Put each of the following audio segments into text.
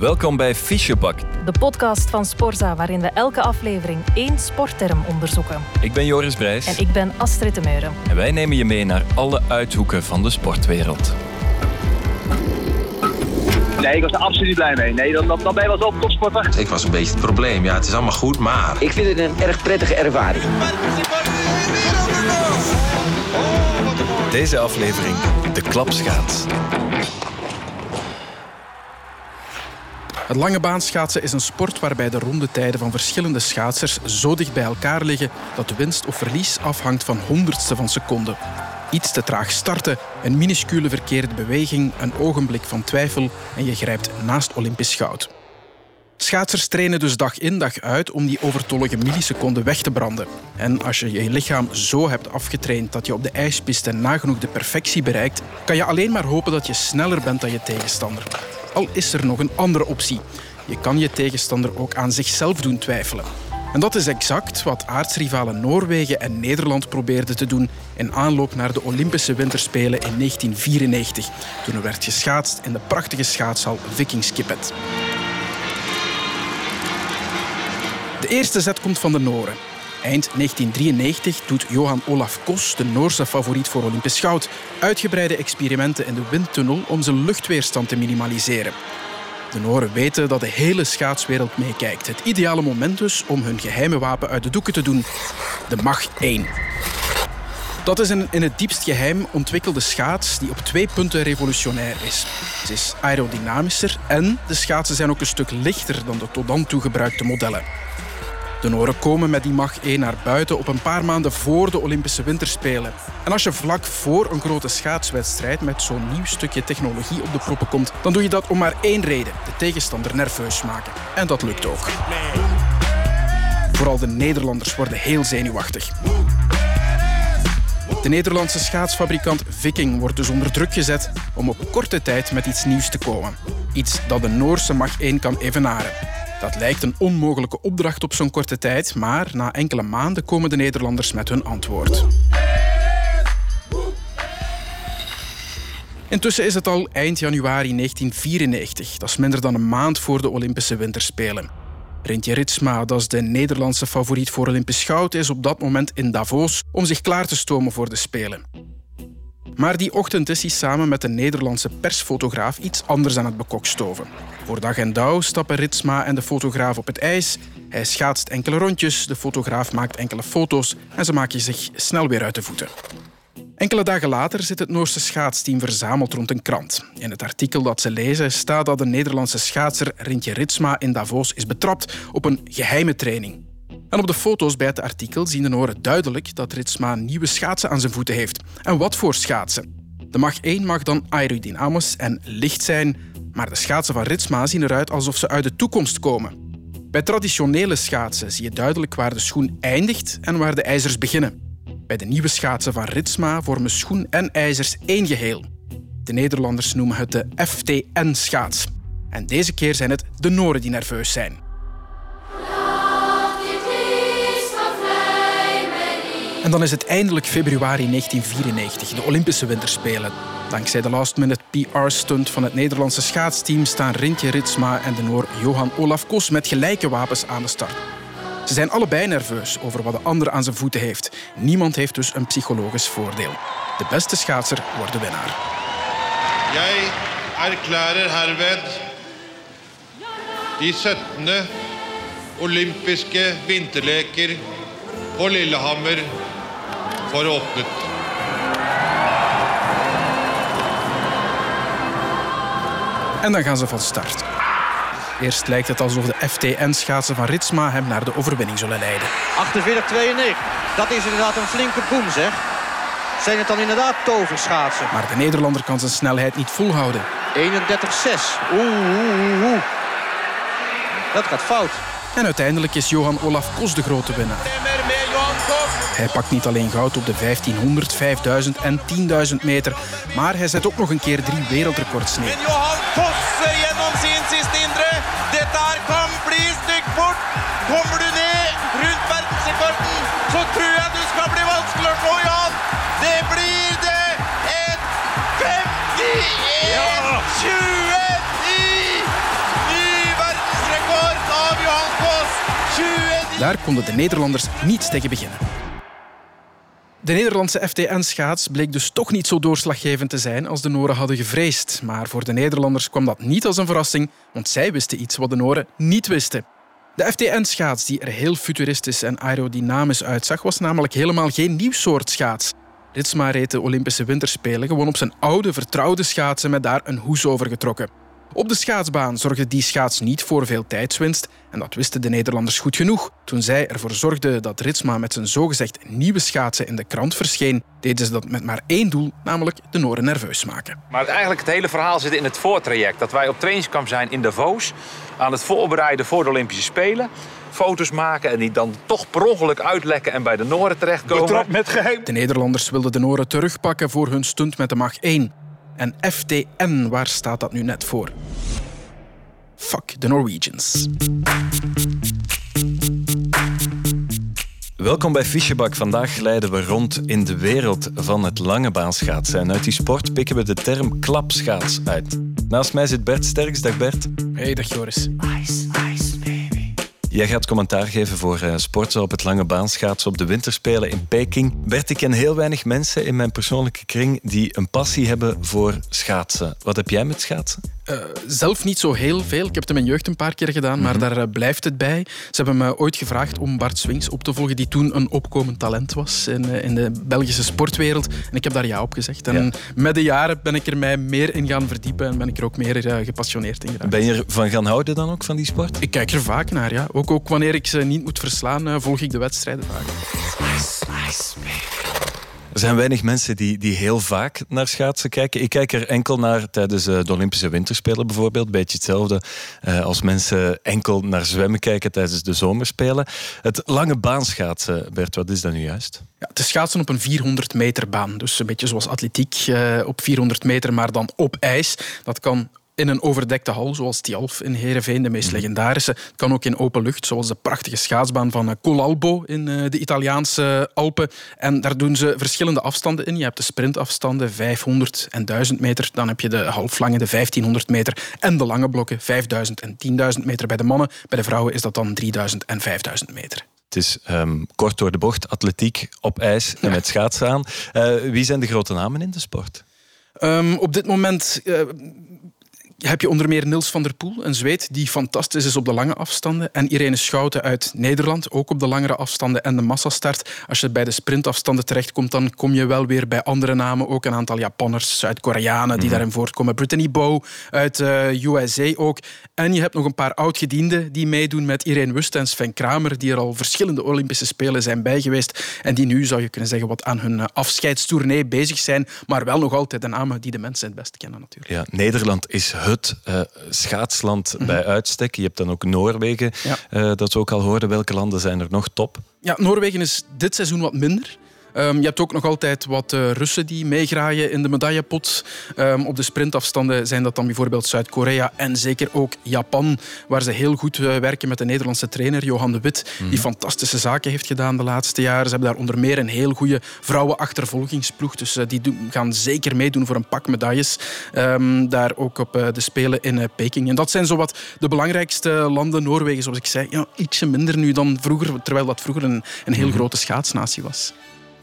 Welkom bij Fischepak. De podcast van Sporza, waarin we elke aflevering één sportterm onderzoeken. Ik ben Joris Brijs. En ik ben Astrid de Meuren. En wij nemen je mee naar alle uithoeken van de sportwereld. Nee, ik was er absoluut blij mee. Nee, dan, dan, dan ben je wel zo op topsporter. Ik was een beetje het probleem. Ja, het is allemaal goed, maar... Ik vind het een erg prettige ervaring. Deze aflevering, de klapschaats. Het lange baanschaatsen is een sport waarbij de rondetijden van verschillende schaatsers zo dicht bij elkaar liggen dat de winst of verlies afhangt van honderdste van seconde. Iets te traag starten, een minuscule verkeerde beweging, een ogenblik van twijfel en je grijpt naast Olympisch goud. Schaatsers trainen dus dag in dag uit om die overtollige milliseconden weg te branden. En als je je lichaam zo hebt afgetraind dat je op de ijspiste nagenoeg de perfectie bereikt, kan je alleen maar hopen dat je sneller bent dan je tegenstander. Al is er nog een andere optie. Je kan je tegenstander ook aan zichzelf doen twijfelen. En dat is exact wat aardsrivalen Noorwegen en Nederland probeerden te doen in aanloop naar de Olympische Winterspelen in 1994, toen er werd geschaatst in de prachtige schaatshal Vikingskipet. De eerste zet komt van de Noren. Eind 1993 doet Johan Olaf Kos, de Noorse favoriet voor Olympisch goud, uitgebreide experimenten in de windtunnel om zijn luchtweerstand te minimaliseren. De Noren weten dat de hele schaatswereld meekijkt. Het ideale moment dus om hun geheime wapen uit de doeken te doen. De Mach 1. Dat is een in het diepst geheim ontwikkelde schaats die op twee punten revolutionair is. Ze is aerodynamischer en de schaatsen zijn ook een stuk lichter dan de tot dan toe gebruikte modellen. De Noren komen met die Mach 1 naar buiten op een paar maanden voor de Olympische Winterspelen. En als je vlak voor een grote schaatswedstrijd met zo'n nieuw stukje technologie op de proppen komt, dan doe je dat om maar één reden: de tegenstander nerveus maken. En dat lukt ook. Vooral de Nederlanders worden heel zenuwachtig. De Nederlandse schaatsfabrikant Viking wordt dus onder druk gezet om op korte tijd met iets nieuws te komen. Iets dat de Noorse Mach 1 kan evenaren. Dat lijkt een onmogelijke opdracht op zo'n korte tijd, maar na enkele maanden komen de Nederlanders met hun antwoord. Intussen is het al eind januari 1994. Dat is minder dan een maand voor de Olympische Winterspelen. Rintje Ritsma, dat is de Nederlandse favoriet voor Olympisch goud, is op dat moment in Davos om zich klaar te stomen voor de Spelen. Maar die ochtend is hij samen met een Nederlandse persfotograaf iets anders aan het bekokstoven. Voor dag en dauw stappen Ritsma en de fotograaf op het ijs. Hij schaatst enkele rondjes, de fotograaf maakt enkele foto's en ze maken zich snel weer uit de voeten. Enkele dagen later zit het Noorse schaatsteam verzameld rond een krant. In het artikel dat ze lezen staat dat de Nederlandse schaatser Rintje Ritsma in Davos is betrapt op een geheime training. En op de foto's bij het artikel zien de Noren duidelijk dat Ritsma nieuwe schaatsen aan zijn voeten heeft. En wat voor schaatsen? De Mach 1 mag dan aerodynamisch en licht zijn, maar de schaatsen van Ritsma zien eruit alsof ze uit de toekomst komen. Bij traditionele schaatsen zie je duidelijk waar de schoen eindigt en waar de ijzers beginnen. Bij de nieuwe schaatsen van Ritsma vormen schoen en ijzers één geheel. De Nederlanders noemen het de FTN-schaats. En deze keer zijn het de Noren die nerveus zijn. En dan is het eindelijk februari 1994, de Olympische Winterspelen. Dankzij de last-minute PR-stunt van het Nederlandse schaatsteam staan Rintje Ritsma en de Noor Johan Olaf Kos met gelijke wapens aan de start. Ze zijn allebei nerveus over wat de ander aan zijn voeten heeft. Niemand heeft dus een psychologisch voordeel. De beste schaatser wordt de winnaar. Jeg erklærer herved de 17. olympiske vinterleker på Lillehammer for åpnet. En dan gaan ze van start. Eerst lijkt het alsof de FTN-schaatsen van Ritsma hem naar de overwinning zullen leiden. 48-92. Dat is inderdaad een flinke boom, zeg. Zijn het dan inderdaad toverschaatsen? Maar de Nederlander kan zijn snelheid niet volhouden. 31-6. Oeh, oeh, oeh. Dat gaat fout. En uiteindelijk is Johan Olaf Kos de grote winnaar. Hij pakt niet alleen goud op de 1500, 5000 en 10.000 meter, maar hij zet ook nog een keer drie wereldrecords neer. Johan Kosser één van zijn indre. Dette her kan bli stygt bort. Kommer du ned rundt verdensrekorden, så tror jeg du skal bli vanskeligere nå, Johan. Det blir det en 51-29! Ny verdensrekord av Johan Koss. Daar konden de Nederlanders niets tegen beginnen. De Nederlandse FTN-schaats bleek dus toch niet zo doorslaggevend te zijn als de Noren hadden gevreesd. Maar voor de Nederlanders kwam dat niet als een verrassing, want zij wisten iets wat de Noren niet wisten. De FTN-schaats, die er heel futuristisch en aerodynamisch uitzag, was namelijk helemaal geen nieuw soort schaats. Ritsma reed de Olympische Winterspelen gewoon op zijn oude, vertrouwde schaatsen met daar een hoes over getrokken. Op de schaatsbaan zorgde die schaats niet voor veel tijdswinst. En dat wisten de Nederlanders goed genoeg. Toen zij ervoor zorgden dat Ritsma met zijn zogezegd nieuwe schaatsen in de krant verscheen, deden ze dat met maar één doel, namelijk de Noren nerveus maken. Maar eigenlijk het hele verhaal zit in het voortraject. Dat wij op trainingskamp zijn in Davos, aan het voorbereiden voor de Olympische Spelen foto's maken en die dan toch per ongeluk uitlekken en bij de Noren terechtkomen. met geheim. De Nederlanders wilden de Noren terugpakken voor hun stunt met de Mach 1. En FTN, waar staat dat nu net voor? Fuck the Norwegians. Welkom bij Fischebak. Vandaag leiden we rond in de wereld van het lange baanschaatsen. En uit die sport pikken we de term klapschaats uit. Naast mij zit Bert Sterks. Dag Bert. Hey, dag Joris. Ice, ice, baby. Jij gaat commentaar geven voor uh, sporten op het lange baanschaatsen op de winterspelen in Peking. Bert, ik ken heel weinig mensen in mijn persoonlijke kring die een passie hebben voor schaatsen. Wat heb jij met schaatsen? Uh, zelf niet zo heel veel. Ik heb het in mijn jeugd een paar keer gedaan, maar mm -hmm. daar uh, blijft het bij. Ze hebben me ooit gevraagd om Bart Swings op te volgen, die toen een opkomend talent was in, uh, in de Belgische sportwereld. En ik heb daar ja op gezegd. En ja. met de jaren ben ik er mij meer in gaan verdiepen en ben ik er ook meer gepassioneerd in geraakt. Ben je ervan gaan houden dan ook, van die sport? Ik kijk er vaak naar, ja. Ook, ook wanneer ik ze niet moet verslaan, volg ik de wedstrijden vaak. Er zijn weinig mensen die, die heel vaak naar schaatsen kijken. Ik kijk er enkel naar tijdens de Olympische Winterspelen bijvoorbeeld. Beetje hetzelfde als mensen enkel naar zwemmen kijken tijdens de Zomerspelen. Het lange baanschaatsen, Bert, wat is dat nu juist? Ja, het is schaatsen op een 400 meter baan. Dus een beetje zoals atletiek uh, op 400 meter, maar dan op ijs. Dat kan in een overdekte hal, zoals Tialf in Heerenveen, de meest mm. legendarische. Het kan ook in open lucht, zoals de prachtige schaatsbaan van Colalbo in de Italiaanse Alpen. En daar doen ze verschillende afstanden in. Je hebt de sprintafstanden, 500 en 1000 meter. Dan heb je de halflange, de 1500 meter. En de lange blokken, 5000 en 10.000 meter bij de mannen. Bij de vrouwen is dat dan 3000 en 5000 meter. Het is um, kort door de bocht, atletiek op ijs en met schaatsen aan. Uh, wie zijn de grote namen in de sport? Um, op dit moment... Uh, heb je onder meer Nils van der Poel, een Zweed die fantastisch is op de lange afstanden. En Irene Schouten uit Nederland, ook op de langere afstanden en de massastart. Als je bij de sprintafstanden terechtkomt, dan kom je wel weer bij andere namen. Ook een aantal Japanners, Zuid-Koreanen die mm-hmm. daarin voortkomen. Brittany Bow uit uh, USA ook. En je hebt nog een paar oud-gedienden die meedoen met Irene Wust en Sven Kramer, die er al verschillende Olympische Spelen zijn bij geweest. En die nu, zou je kunnen zeggen, wat aan hun afscheidstournee bezig zijn. Maar wel nog altijd de namen die de mensen het best kennen natuurlijk. Ja, Nederland is het uh, schaatsland mm-hmm. bij uitstek. Je hebt dan ook Noorwegen, ja. uh, dat we ook al hoorden. Welke landen zijn er nog top? Ja, Noorwegen is dit seizoen wat minder. Um, je hebt ook nog altijd wat uh, Russen die meegraaien in de medaillepot. Um, op de sprintafstanden zijn dat dan bijvoorbeeld Zuid-Korea en zeker ook Japan, waar ze heel goed uh, werken met de Nederlandse trainer Johan de Wit, die fantastische zaken heeft gedaan de laatste jaren. Ze hebben daar onder meer een heel goede vrouwenachtervolgingsploeg, dus uh, die gaan zeker meedoen voor een pak medailles. Um, daar ook op de Spelen in Peking. En dat zijn zowat de belangrijkste landen. Noorwegen, zoals ik zei, ja, ietsje minder nu dan vroeger, terwijl dat vroeger een, een heel mm-hmm. grote schaatsnatie was.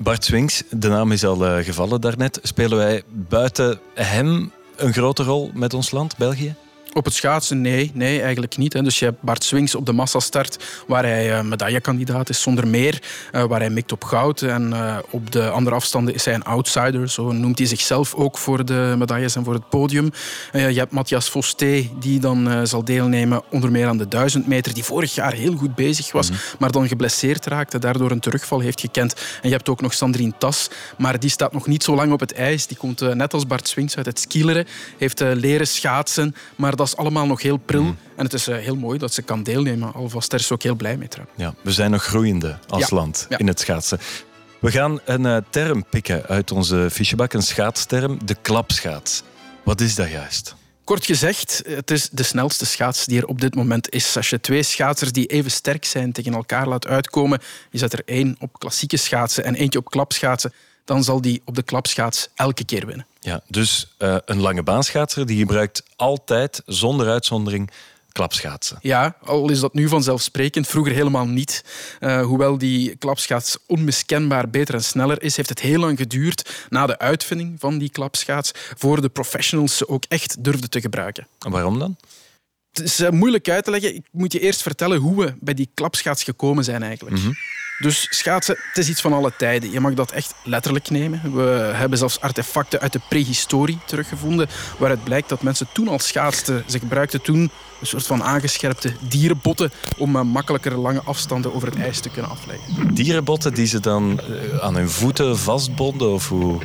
Bart Swings, de naam is al uh, gevallen daarnet. Spelen wij buiten hem een grote rol met ons land, België? Op het schaatsen, nee, nee eigenlijk niet. Hè. Dus je hebt Bart Swings op de massastart, waar hij uh, medaillekandidaat is zonder meer. Uh, waar hij mikt op goud. En uh, op de andere afstanden is hij een outsider. Zo noemt hij zichzelf ook voor de medailles en voor het podium. je hebt Matthias Fosté, die dan zal deelnemen onder meer aan de 1000 meter. Die vorig jaar heel goed bezig was, mm-hmm. maar dan geblesseerd raakte. Daardoor een terugval heeft gekend. En je hebt ook nog Sandrine Tas, maar die staat nog niet zo lang op het ijs. Die komt net als Bart Swings uit het skileren. Heeft leren schaatsen, maar dat is allemaal nog heel pril. Mm. En het is uh, heel mooi dat ze kan deelnemen. Alvast daar is ze ook heel blij mee. Trouwens. Ja, we zijn nog groeiende als ja. land ja. in het schaatsen. We gaan een uh, term pikken uit onze fichebak, een schaatsterm, de klapschaats. Wat is dat juist? Kort gezegd, het is de snelste schaats die er op dit moment is. Als je twee schaatsers die even sterk zijn tegen elkaar laat uitkomen, je zet er één op klassieke schaatsen en eentje op klapschaatsen, dan zal die op de klapschaats elke keer winnen. Ja, dus uh, een lange baanschaatser die gebruikt altijd, zonder uitzondering, klapschaatsen. Ja, al is dat nu vanzelfsprekend, vroeger helemaal niet. Uh, hoewel die klapschaats onmiskenbaar beter en sneller is, heeft het heel lang geduurd na de uitvinding van die klapschaats voor de professionals ze ook echt durfden te gebruiken. En waarom dan? Het is uh, moeilijk uit te leggen. Ik moet je eerst vertellen hoe we bij die klapschaats gekomen zijn eigenlijk. Mm -hmm. Dus schaatsen, het is iets van alle tijden. Je mag dat echt letterlijk nemen. We hebben zelfs artefacten uit de prehistorie teruggevonden waaruit blijkt dat mensen toen al schaatsten. Ze gebruikten toen een soort van aangescherpte dierenbotten om uh, makkelijker lange afstanden over het ijs te kunnen afleggen. Dierenbotten die ze dan uh, aan hun voeten vastbonden of hoe...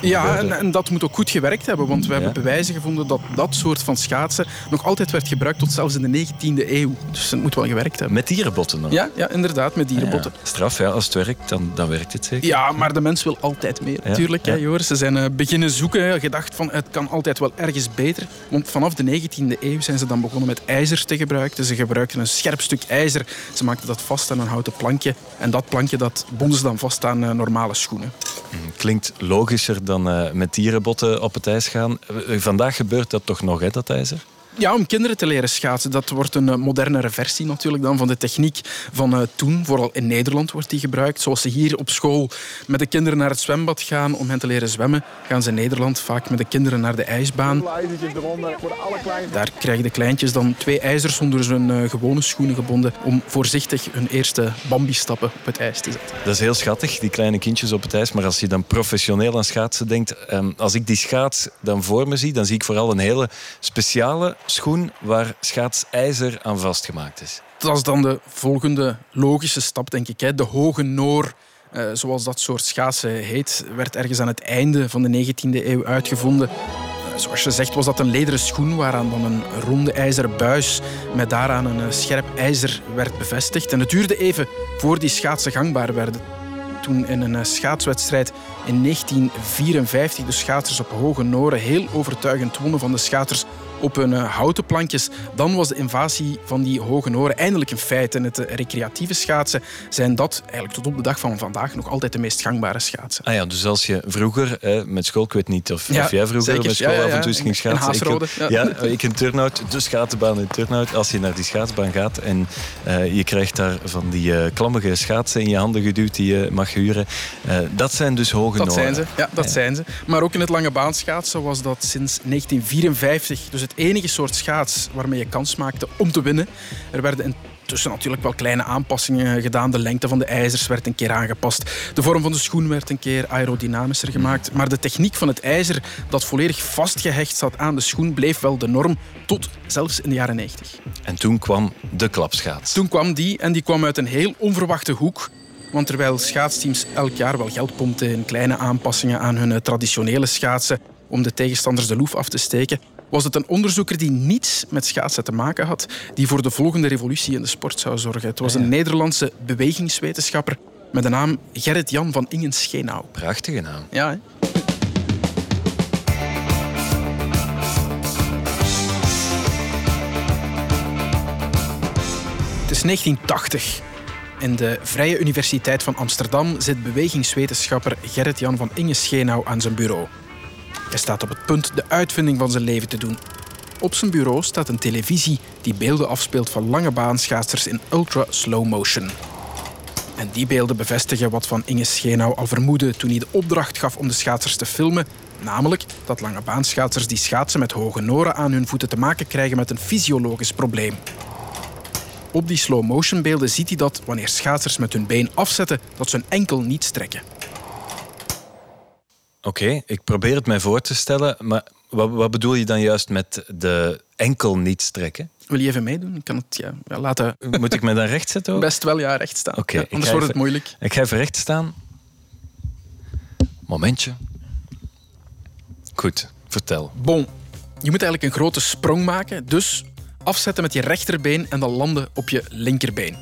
Ja, en, en, dat moet ook goed gewerkt hebben, want we hebben bewijzen gevonden dat dat soort van schaatsen nog altijd werd gebruikt tot zelfs in de 19e eeuw. Dus het moet wel gewerkt hebben. Met dierenbotten dan? Ja, ja inderdaad, met dierenbotten. Ja, Straf, ja, als het werkt, dan, dan werkt het zeker. Ja, maar de mens wil altijd meer, natuurlijk. Hè, Joris. Ze zijn uh, beginnen zoeken, gedacht van het kan altijd wel ergens beter. Want vanaf de 19e eeuw zijn ze dan begonnen met ijzer te gebruiken. Ze gebruikten een scherp stuk ijzer. Ze maakten dat vast aan een houten plankje. En dat plankje dat bonden ze dan vast aan uh, normale schoenen. Klinkt logischer dan uh, met dierenbotten op het ijs gaan. Vandaag gebeurt dat toch nog, hè, dat ijzer? Ja, om kinderen te leren schaatsen. Dat wordt een uh, modernere versie natuurlijk dan van de techniek van uh, toen. Vooral in Nederland wordt die gebruikt. Zoals ze hier op school met de kinderen naar het zwembad gaan om hen te leren zwemmen, gaan ze in Nederland vaak met de kinderen naar de ijsbaan. Daar krijgen de kleintjes dan twee ijzers onder hun uh, gewone schoenen gebonden om voorzichtig hun eerste bambi-stappen op het ijs te zetten. Dat is heel schattig, die kleine kindjes op het ijs. Maar als je dan professioneel aan schaatsen denkt, um, als ik die schaats dan voor me zie, dan zie ik vooral een hele speciale schoen waar schaatsijzer aan vastgemaakt is. Dat is dan de volgende logische stap, denk ik. De hoge noor, uh, zoals dat soort schaatsen heet, werd ergens aan het einde van de 19e eeuw uitgevonden. Uh, zoals je zegt was dat een lederen schoen waaraan dan een ronde ijzeren buis met daaraan een scherp ijzer werd bevestigd. En het duurde even voor die schaatsen gangbaar werden. Toen in een schaatswedstrijd in 1954 de schaatsers op hoge noren heel overtuigend wonnen van de schaters op hun houten plankjes. Dan was de invasie van die hoge noren eindelijk een feit. En het recreatieve schaatsen zijn dat eigenlijk tot op de dag van vandaag nog altijd de meest gangbare schaatsen. Ah ja, dus als je vroeger hè, met school, ik weet niet of, ja, of jij vroeger zeker. met school ja, ja, af en toe ging schaatsen. Ik, ja. ik in Turnhout, de schaatsbaan in Turnhout. Als je naar die schaatsbaan gaat en uh, je krijgt daar van die uh, klammige schaatsen in je handen geduwd die je mag huren. Uh, dat zijn dus hoge dat noren. Zijn ze. Ja, dat zijn ze. Maar ook in het lange baanschaatsen was dat sinds 1954 dus het enige soort schaats waarmee je kans maakte om te winnen. Er werden intussen natuurlijk wel kleine aanpassingen gedaan. De lengte van de ijzers werd een keer aangepast. De vorm van de schoen werd een keer aerodynamischer gemaakt. Maar de techniek van het ijzer dat volledig vastgehecht zat aan de schoen bleef wel de norm tot zelfs in de jaren 90. En toen kwam de klapschaats. Toen kwam die en die kwam uit een heel onverwachte hoek. Want terwijl schaatsteams elk jaar wel geld pompten in kleine aanpassingen aan hun traditionele schaatsen om de tegenstanders de loef af te steken, was het een onderzoeker die niets met schaatsen te maken had, die voor de volgende revolutie in de sport zou zorgen. Het was een Nederlandse bewegingswetenschapper met de naam Gerrit-Jan van Ingen-Schenau. Prachtige naam. Ja, hè? Het is 1980. In de Vrije Universiteit van Amsterdam zit bewegingswetenschapper Gerrit-Jan van Ingen-Schenau aan zijn bureau. Hij staat op het punt de uitvinding van zijn leven te doen. Op zijn bureau staat een televisie die beelden afspeelt van lange baanschaatsers in ultra slow motion. En die beelden bevestigen wat Van Inge Schenau al vermoedde toen hij de opdracht gaf om de schaatsers te filmen. Namelijk dat lange baanschaatsers die schaatsen met hoge noren aan hun voeten te maken krijgen met een fysiologisch probleem. Op die slow motion beelden ziet hij dat wanneer schaatsers met hun been afzetten, dat ze hun enkel niet strekken. Oké, okay, ik probeer het mij voor te stellen, maar wat, wat, bedoel je dan juist met de enkel niet strekken? Wil je even meedoen? Ik kan het ja, ja, laten. Moet ik me dan recht zetten? Ook? Best wel, ja, recht staan. Oké, okay, ja, anders wordt het even, moeilijk. Ik ga even recht staan. Momentje. Goed, vertel. Bon, je moet eigenlijk een grote sprong maken, dus afzetten met je rechterbeen en dan landen op je linkerbeen.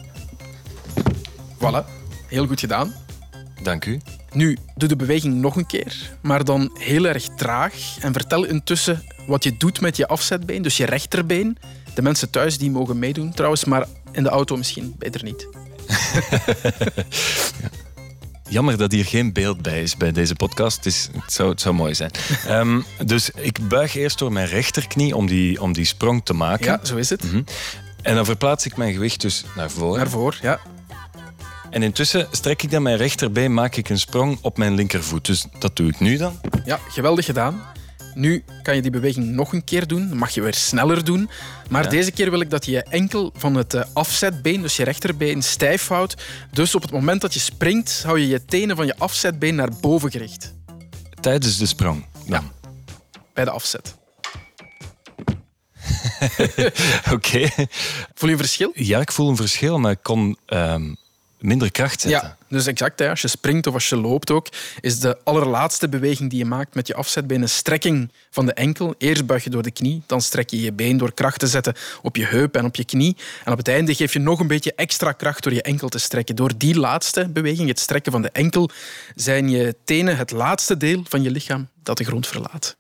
Voilà, heel goed gedaan. Dank u. Nu, doe de beweging nog een keer, maar dan heel erg traag. En vertel intussen wat je doet met je afzetbeen, dus je rechterbeen. De mensen thuis die mogen meedoen trouwens, maar in de auto misschien beter niet. ja. Jammer dat hier geen beeld bij is bij deze podcast. Het, is, het, zou, het zou mooi zijn. Ehm, dus ik buig eerst door mijn rechterknie om die, om die sprong te maken. Ja, zo is het. Mhm. En dan verplaats ik mijn gewicht dus naar voren. Naar voren, ja. En intussen strek ik dan mijn rechterbeen, maak ik een sprong op mijn linkervoet. Dus dat doe ik nu dan. Ja, geweldig gedaan. Nu kan je die beweging nog een keer doen. Dan mag je weer sneller doen. Maar Ja. deze keer wil ik dat je je enkel van het eh, afzetbeen, dus je rechterbeen, stijf houdt. Dus op het moment dat je springt, hou je je tenen van je afzetbeen naar boven gericht. Tijdens de sprong. Dan. Bij de afzet. Oké. Voel je een verschil? Ja, ik voel een verschil, maar ik kon ehm, minder kracht zetten. Ja, dus exact. Hè. Als je springt of als je loopt ook, is de allerlaatste beweging die je maakt met je afzetbeen een strekking van de enkel. Eerst buig je door de knie, dan strek je je been door kracht te zetten op je heup en op je knie. En op het einde geef je nog een beetje extra kracht door je enkel te strekken. Door die laatste beweging, het strekken van de enkel, zijn je tenen het laatste deel van je lichaam dat de grond verlaat.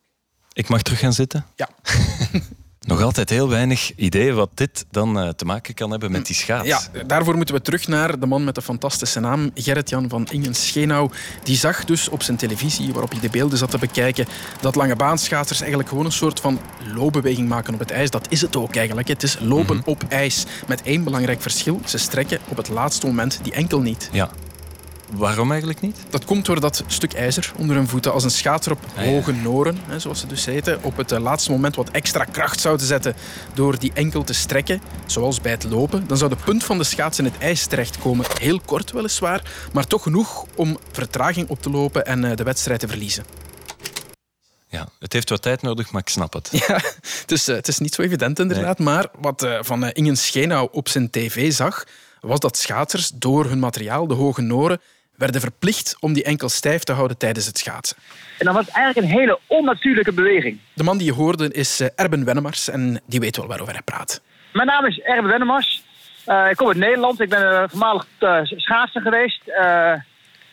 Ik mag terug gaan zitten? Ja. Nog altijd heel weinig ideeën wat dit dan eh, te maken kan hebben met die schaats. Ja, daarvoor moeten we terug naar de man met de fantastische naam, Gerrit-Jan van Ingen Schenau. Die zag dus op zijn televisie, waarop hij de beelden zat te bekijken, dat lange baanschaatsers eigenlijk gewoon een soort van loopbeweging maken op het ijs. Dat is het ook eigenlijk. Het is lopen op ijs. Met één belangrijk verschil. Ze strekken op het laatste moment die enkel niet. Ja. Waarom eigenlijk niet? Dat komt door dat stuk ijzer onder hun voeten. Als een schaatser op Ah, ja. hoge noren, hè, zoals ze dus heten, op het eh, laatste moment wat extra kracht zouden zetten door die enkel te strekken, zoals bij het lopen, dan zou de punt van de schaats in het ijs terechtkomen. Heel kort weliswaar, maar toch genoeg om vertraging op te lopen en eh, de wedstrijd te verliezen. Ja, het heeft wat tijd nodig, maar ik snap het. Ja, dus, eh, het is niet zo evident inderdaad. Maar wat Van Ingen Schenau op zijn tv zag, was dat schaatsers door hun materiaal, de hoge noren, werden verplicht om die enkel stijf te houden tijdens het schaatsen. En dan was het eigenlijk een hele onnatuurlijke beweging. De man die je hoorde is eh, Erben Wennemars en die weet wel waarover hij praat. Mijn naam is Erben Wennemars. Eh, ik kom uit Nederland. Ik ben eh, voormalig uh, schaatser geweest. Uh,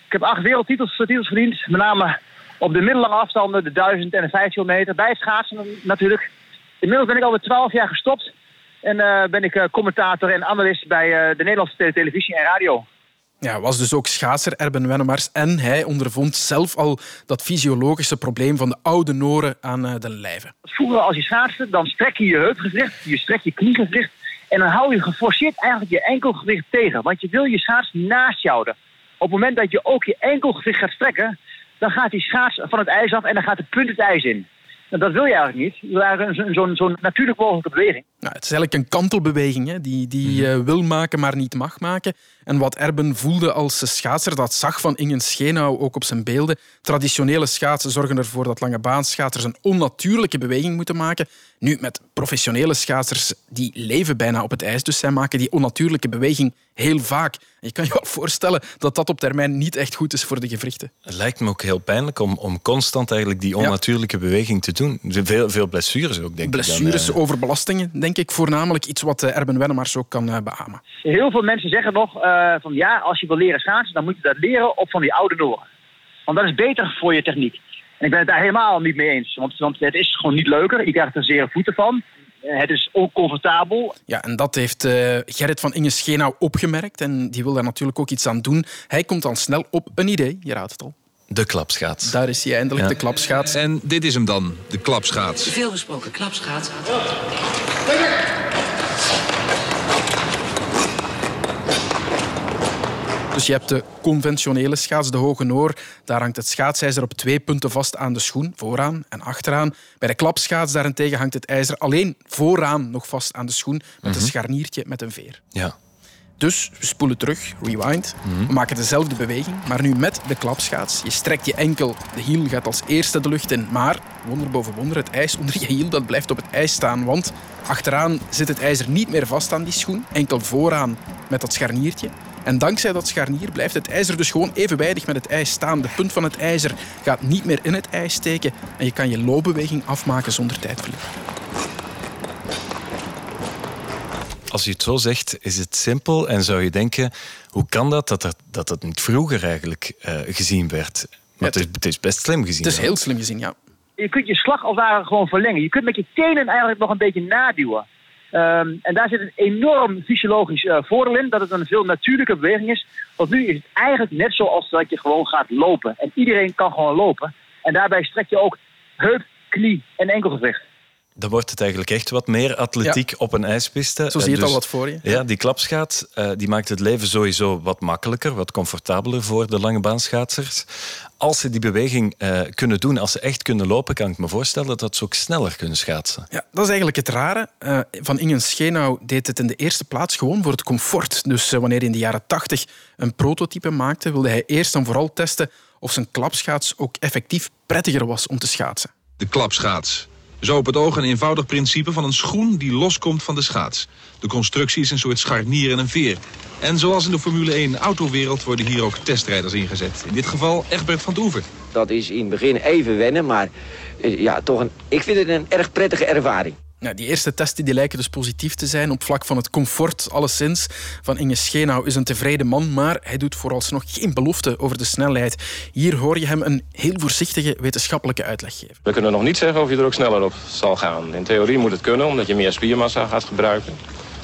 ik heb acht wereldtitels titels verdiend. Met name op de middellange afstanden, de 1000 en de 5 kilometer. Bij het schaatsen natuurlijk. Inmiddels ben ik alweer 12 jaar gestopt. En ben ik commentator en analist bij de Nederlandse televisie en radio. Ja, was dus ook schaatser Erben Wennemars. En hij ondervond zelf al dat fysiologische probleem van de oude Noren aan uh, de lijve. Vroeger als je schaatste, dan strek je je heupgewricht, je strek je kniegewricht. En dan hou je geforceerd eigenlijk je enkelgewicht tegen. Want je wil je schaats naast je houden. Op het moment dat je ook je enkelgewicht gaat strekken, dan gaat die schaats van het ijs af en dan gaat de punt het ijs in. En dat wil je eigenlijk niet. Je wil eigenlijk zo'n zo, zo natuurlijk mogelijke beweging. Nou, het is eigenlijk een kantelbeweging hè, die, die mm -hmm. uh, wil maken, maar niet mag maken. En wat Erben voelde als schaatser, dat zag van Ingen Schenau ook op zijn beelden. Traditionele schaatsen zorgen ervoor dat lange baanschaatsers een onnatuurlijke beweging moeten maken. Nu, met professionele schaatsers, die leven bijna op het ijs, dus zij maken die onnatuurlijke beweging heel vaak. En je kan je wel voorstellen dat dat op termijn niet echt goed is voor de gewrichten. Het lijkt me ook heel pijnlijk om, om constant eigenlijk die onnatuurlijke ja. beweging te doen. Veel, veel blessures ook, denk blessures, ik. Blessures, overbelastingen, denk ik voornamelijk. Iets wat Erben Wennemars ook kan uh, beamen. Heel veel mensen zeggen nog uh, van ja, als je wil leren schaatsen, dan moet je dat leren op van die oude noren. Want dat is beter voor je techniek. En ik ben het daar helemaal niet mee eens. Want, want het is gewoon niet leuker. Je krijgt er zere voeten van. Het is oncomfortabel. Ja, en dat heeft uh, Gerrit van Inge Schenau opgemerkt. En die wil daar natuurlijk ook iets aan doen. Hij komt dan snel op een idee. Je raadt het al. De klapschaats. Daar is hij eindelijk, ja. de klapschaats. En dit is hem dan, de klapschaats. Veel gesproken klapschaats. Dus je hebt de conventionele schaats, de hoge noor. Daar hangt het schaatsijzer op twee punten vast aan de schoen, vooraan en achteraan. Bij de klapschaats daarentegen hangt het ijzer alleen vooraan nog vast aan de schoen met mm -hmm. een scharniertje met een veer. Ja. Dus we spoelen terug, rewind. Mm -hmm. We maken dezelfde beweging, maar nu met de klapschaats. Je strekt je enkel, de hiel gaat als eerste de lucht in. Maar, wonder boven wonder, het ijs onder je hiel dat blijft op het ijs staan. Want achteraan zit het ijzer niet meer vast aan die schoen. Enkel vooraan met dat scharniertje. En dankzij dat scharnier blijft het ijzer dus gewoon evenwijdig met het ijs staan. De punt van het ijzer gaat niet meer in het ijs steken en je kan je loopbeweging afmaken zonder tijdverlies. Als je het zo zegt, is het simpel en zou je denken, hoe kan dat dat dat, dat, dat niet vroeger eigenlijk uh, gezien werd? Maar ja, het, is, het, is, best slim gezien. Het is heel slim gezien, ja. Je kunt je slag als het ware gewoon verlengen. Je kunt met je tenen eigenlijk nog een beetje naduwen. Ehm, en daar zit een enorm fysiologisch uh, voordeel in, dat het een veel natuurlijke beweging is. Want nu is het eigenlijk net zoals dat je gewoon gaat lopen. En iedereen kan gewoon lopen. En daarbij strek je ook heup, knie en enkelgewicht. Dan wordt het eigenlijk echt wat meer atletiek op een ijspiste. Zo zie je het dus, al wat voor je. Ja, die klapschaat uh, die maakt het leven sowieso wat makkelijker, wat comfortabeler voor de lange baanschaatsers. Als ze die beweging uh, kunnen doen, als ze echt kunnen lopen, kan ik me voorstellen dat ze ook sneller kunnen schaatsen. Ja, dat is eigenlijk het rare. Uh, van Ingen Schenau deed het in de eerste plaats gewoon voor het comfort. Dus wanneer hij in de jaren 80 een prototype maakte, wilde hij eerst en vooral testen of zijn klapschaats ook effectief prettiger was om te schaatsen. De klapschaats. Zo op het oog een eenvoudig principe van een schoen die loskomt van de schaats. De constructie is een soort scharnier en een veer. En zoals in de Formule 1 autowereld worden hier ook testrijders ingezet. In dit geval Egbert van Doever. Dat is in het begin even wennen, maar eh, ja, toch een, ik vind het een erg prettige ervaring. Die eerste testen die lijken dus positief te zijn op vlak van het comfort, alleszins. Van Inge is een tevreden man, maar hij doet vooralsnog geen belofte over de snelheid. Hier hoor je hem een heel voorzichtige wetenschappelijke uitleg geven. We kunnen nog niet zeggen of je er ook sneller op zal gaan. In theorie moet het kunnen, omdat je meer spiermassa gaat gebruiken.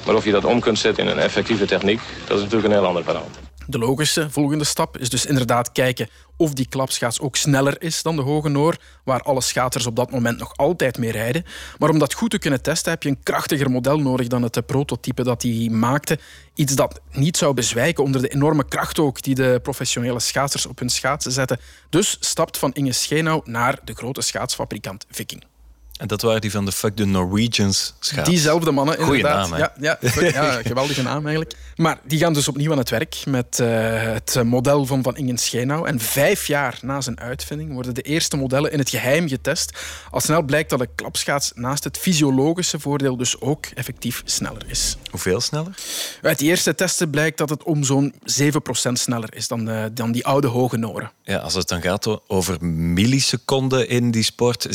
Maar of je dat om kunt zetten in een effectieve techniek, dat is natuurlijk een heel ander verhaal. De logische volgende stap is dus inderdaad kijken of die klapschaats ook sneller is dan de Hoge Noor, waar alle schaters op dat moment nog altijd mee rijden. Maar om dat goed te kunnen testen heb je een krachtiger model nodig dan het prototype dat hij maakte. Iets dat niet zou bezwijken onder de enorme kracht ook die de professionele schaatsers op hun schaatsen zetten. Dus stapt Van Inge Schenau naar de grote schaatsfabrikant Viking. En dat waren die van de Fuck the Norwegians schaats. Diezelfde mannen, Goeie inderdaad. naam, ja, ja, ja, geweldige naam eigenlijk. Maar die gaan dus opnieuw aan het werk met uh, het model van Van Ingen Schenau. En vijf jaar na zijn uitvinding worden de eerste modellen in het geheim getest. Al snel blijkt dat de klapschaats naast het fysiologische voordeel dus ook effectief sneller is. Hoeveel sneller? Uit die eerste testen blijkt dat het om zo'n 7% sneller is dan, uh, dan die oude hoge noren. Ja, als het dan gaat over milliseconden in die sport, 7%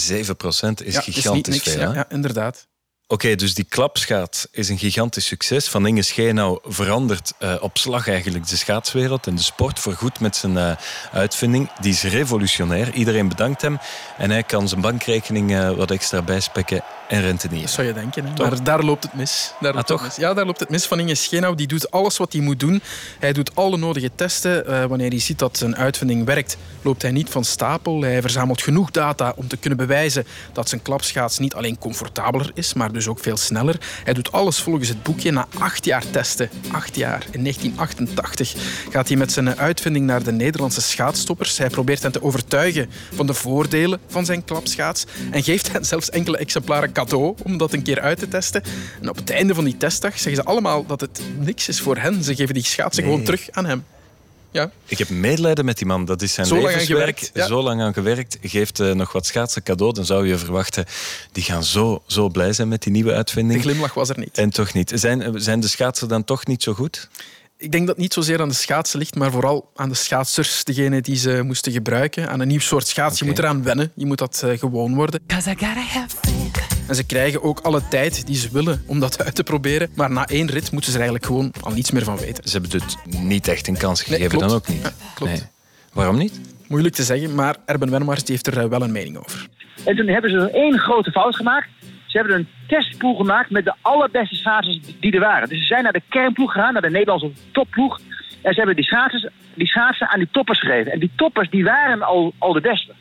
is ja, gigantisch is niks, veel. ja, ja, inderdaad. Oké, dus die klapschaat is een gigantisch succes. Van Inge Schenau verandert uh, op slag eigenlijk de schaatswereld en de sport voorgoed met zijn uh, uitvinding. Die is revolutionair. Iedereen bedankt hem. En hij kan zijn bankrekening uh, wat extra bijspekken en rentenieren. Dat zou je denken. Hè? Maar daar loopt het mis. Daar ah, loopt toch? Het mis. Ja, daar loopt het mis. Van Inge Schenau die doet alles wat hij moet doen. Hij doet alle nodige testen. wanneer hij ziet dat zijn uitvinding werkt, loopt hij niet van stapel. Hij verzamelt genoeg data om te kunnen bewijzen dat zijn klapschaats niet alleen comfortabeler is, maar dus ook veel sneller. Hij doet alles volgens het boekje. Na acht jaar testen, acht jaar, in 1988, gaat hij met zijn uitvinding naar de Nederlandse schaatsstoppers. Hij probeert hen te overtuigen van de voordelen van zijn klapschaats en geeft hen zelfs enkele exemplaren cadeau om dat een keer uit te testen. En op het einde van die testdag zeggen ze allemaal dat het niks is voor hen. Ze geven die schaatsen Nee. gewoon terug aan hem. Ja. Ik heb medelijden met die man. Dat is zijn Zo lang levenswerk. gewerkt, ja. Zo lang aan gewerkt. Geeft eh, nog wat schaatsen cadeau. Dan zou je verwachten, die gaan zo, zo blij zijn met die nieuwe De uitvinding. glimlach was er niet. En toch niet. Zijn, zijn de schaatsen dan toch niet zo goed? Ik denk dat het niet zozeer aan de schaatsen ligt, maar vooral aan de schaatsers, degene die ze moesten gebruiken. Aan een nieuw soort schaats. Je moet eraan wennen. Je moet dat eh, gewoon worden. En ze krijgen ook alle tijd die ze willen om dat uit te proberen. Maar na één rit moeten ze er eigenlijk gewoon al niets meer van weten. Ze hebben het niet echt een kans Nee, gegeven, klopt. dan ook niet. Ja, klopt. Nee. Waarom niet? Moeilijk te zeggen, maar Erben Wennemars heeft er eh, wel een mening over. En toen hebben ze één grote fout gemaakt. Ze hebben een testploeg gemaakt met de allerbeste schaatsers die er waren. Dus ze zijn naar de kernploeg gegaan, naar de Nederlandse topploeg. En ze hebben die schaatsers, die schaatsen aan die toppers gegeven. En die toppers die waren al, al de beste.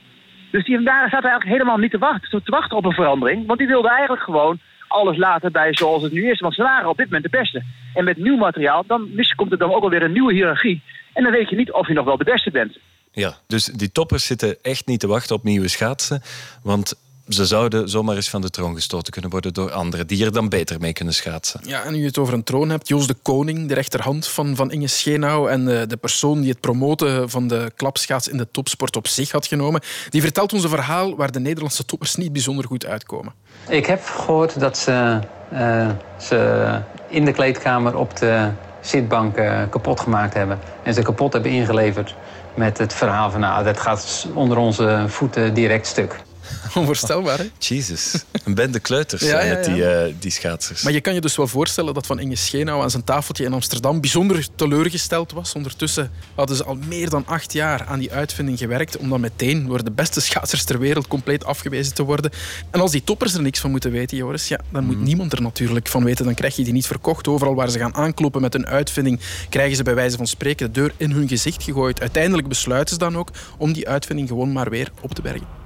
Dus die waren, zaten eigenlijk helemaal niet te wachten, te wachten op een verandering. Want die wilden eigenlijk gewoon alles laten bij zoals het nu is. Want ze waren op dit moment de beste. En met nieuw materiaal, dan misschien komt er dan ook alweer een nieuwe hiërarchie. En dan weet je niet of je nog wel de beste bent. Ja, dus die toppers zitten echt niet te wachten op nieuwe schaatsen. Want ze zouden zomaar eens van de troon gestoten kunnen worden door anderen die er dan beter mee kunnen schaatsen. Ja, en nu je het over een troon hebt, Jos de Koning, de rechterhand van, van Inge Schenau en eh, de persoon die het promoten van de klapschaats in de topsport op zich had genomen, die vertelt ons een verhaal waar de Nederlandse toppers niet bijzonder goed uitkomen. Ik heb gehoord dat ze, eh, ze in de kleedkamer op de zitbank eh, kapot gemaakt hebben. En ze kapot hebben ingeleverd met het verhaal van... nou, dat gaat onder onze voeten direct stuk. Onvoorstelbaar, hè? Jesus. Een bende kleuters Ja, ja, ja. die, eh, die schaatsers. Maar je kan je dus wel voorstellen dat Van Inge Schenau aan zijn tafeltje in Amsterdam bijzonder teleurgesteld was. Ondertussen hadden ze al meer dan acht jaar aan die uitvinding gewerkt om dan meteen door de beste schaatsers ter wereld compleet afgewezen te worden. En als die toppers er niks van moeten weten, Joris, ja, dan moet niemand er natuurlijk van weten. Dan krijg je die niet verkocht. Overal waar ze gaan aankloppen met een uitvinding, krijgen ze bij wijze van spreken de deur in hun gezicht gegooid. Uiteindelijk besluiten ze dan ook om die uitvinding gewoon maar weer op te bergen.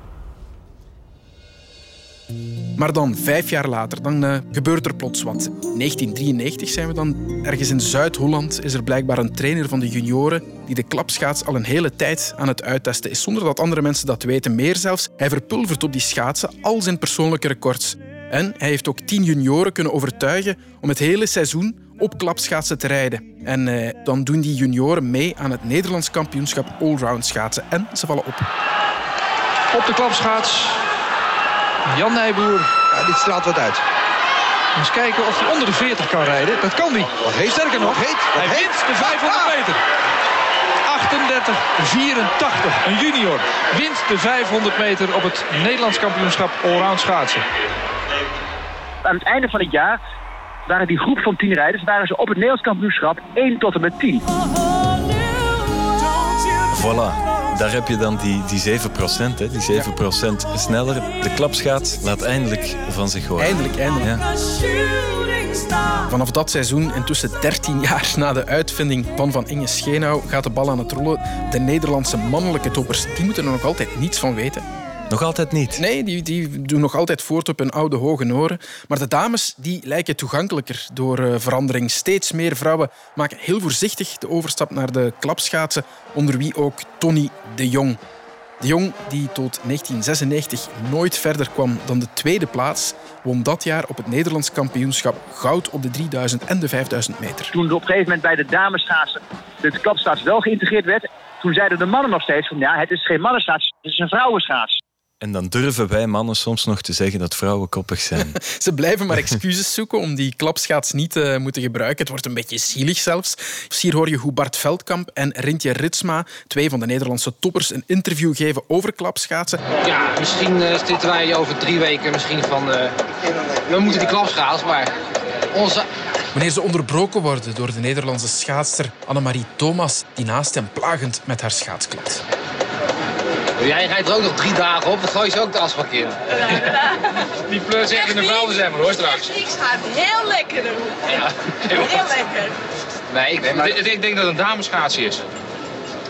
Maar dan, vijf jaar later, dan eh, gebeurt er plots wat. 1993 zijn we dan. Ergens in Zuid-Holland is er blijkbaar een trainer van de junioren die de klapschaats al een hele tijd aan het uittesten is, zonder dat andere mensen dat weten. Meer zelfs, hij verpulvert op die schaatsen al zijn persoonlijke records. En hij heeft ook tien junioren kunnen overtuigen om het hele seizoen op klapschaatsen te rijden. En eh, dan doen die junioren mee aan het Nederlands kampioenschap allround schaatsen. En ze vallen op. Op de klapschaats. Jan Nijboer. Ja, dit straalt wat uit. Eens kijken of hij onder de 40 kan rijden. Dat kan hij. Wat heet Sterker nog, heet, hij wint de 500 meter. 38-84. Een junior wint de 500 meter op het Nederlands kampioenschap allround schaatsen. Aan het einde van het jaar waren die groep van tien rijders waren ze op het Nederlands kampioenschap 1 tot en met 10. Voilà. Daar heb je dan die, die 7%, hè? die 7% sneller. De klapschaats laat eindelijk van zich horen. Eindelijk, eindelijk. Ja. Vanaf dat seizoen, intussen 13 jaar na de uitvinding van Van Inge Schenau, gaat de bal aan het rollen. De Nederlandse mannelijke toppers die moeten er nog altijd niets van weten. Nog altijd niet? Nee, die, die doen nog altijd voort op hun oude hoge noren. Maar de dames die lijken toegankelijker door eh, verandering. Steeds meer vrouwen maken heel voorzichtig de overstap naar de klapschaatsen, onder wie ook Tony de Jong. De Jong, die tot 1996 nooit verder kwam dan de tweede plaats, won dat jaar op het Nederlands kampioenschap goud op de 3000 en de 5000 meter. Toen op een gegeven moment bij de damesschaatsen de klapschaats wel geïntegreerd werd, toen zeiden de mannen nog steeds van ja, het is geen mannenschaats, het is een vrouwenschaats. En dan durven wij mannen soms nog te zeggen dat vrouwen koppig zijn. Ze blijven maar excuses zoeken om die klapschaats niet te moeten gebruiken. Het wordt een beetje zielig zelfs. Dus hier hoor je hoe Bart Veldkamp en Rintje Ritsma, twee van de Nederlandse toppers, een interview geven over klapschaatsen. Ja, misschien eh, zitten wij over drie weken misschien van... eh, we moeten die klapschaats, maar onze... Wanneer ze onderbroken worden door de Nederlandse schaatster Annemarie Thomas, die naast hem plagend met haar schaats klapt. Jij rijdt er ook nog drie dagen op, dan gooi je ze ook de asbak in. Die pleurs echt in de vuilnisemmer hoor straks. Ik ga het heel lekker doen. Ja. Heel lekker. Nee, ik, ik, ik denk dat het een dameschaatsie is.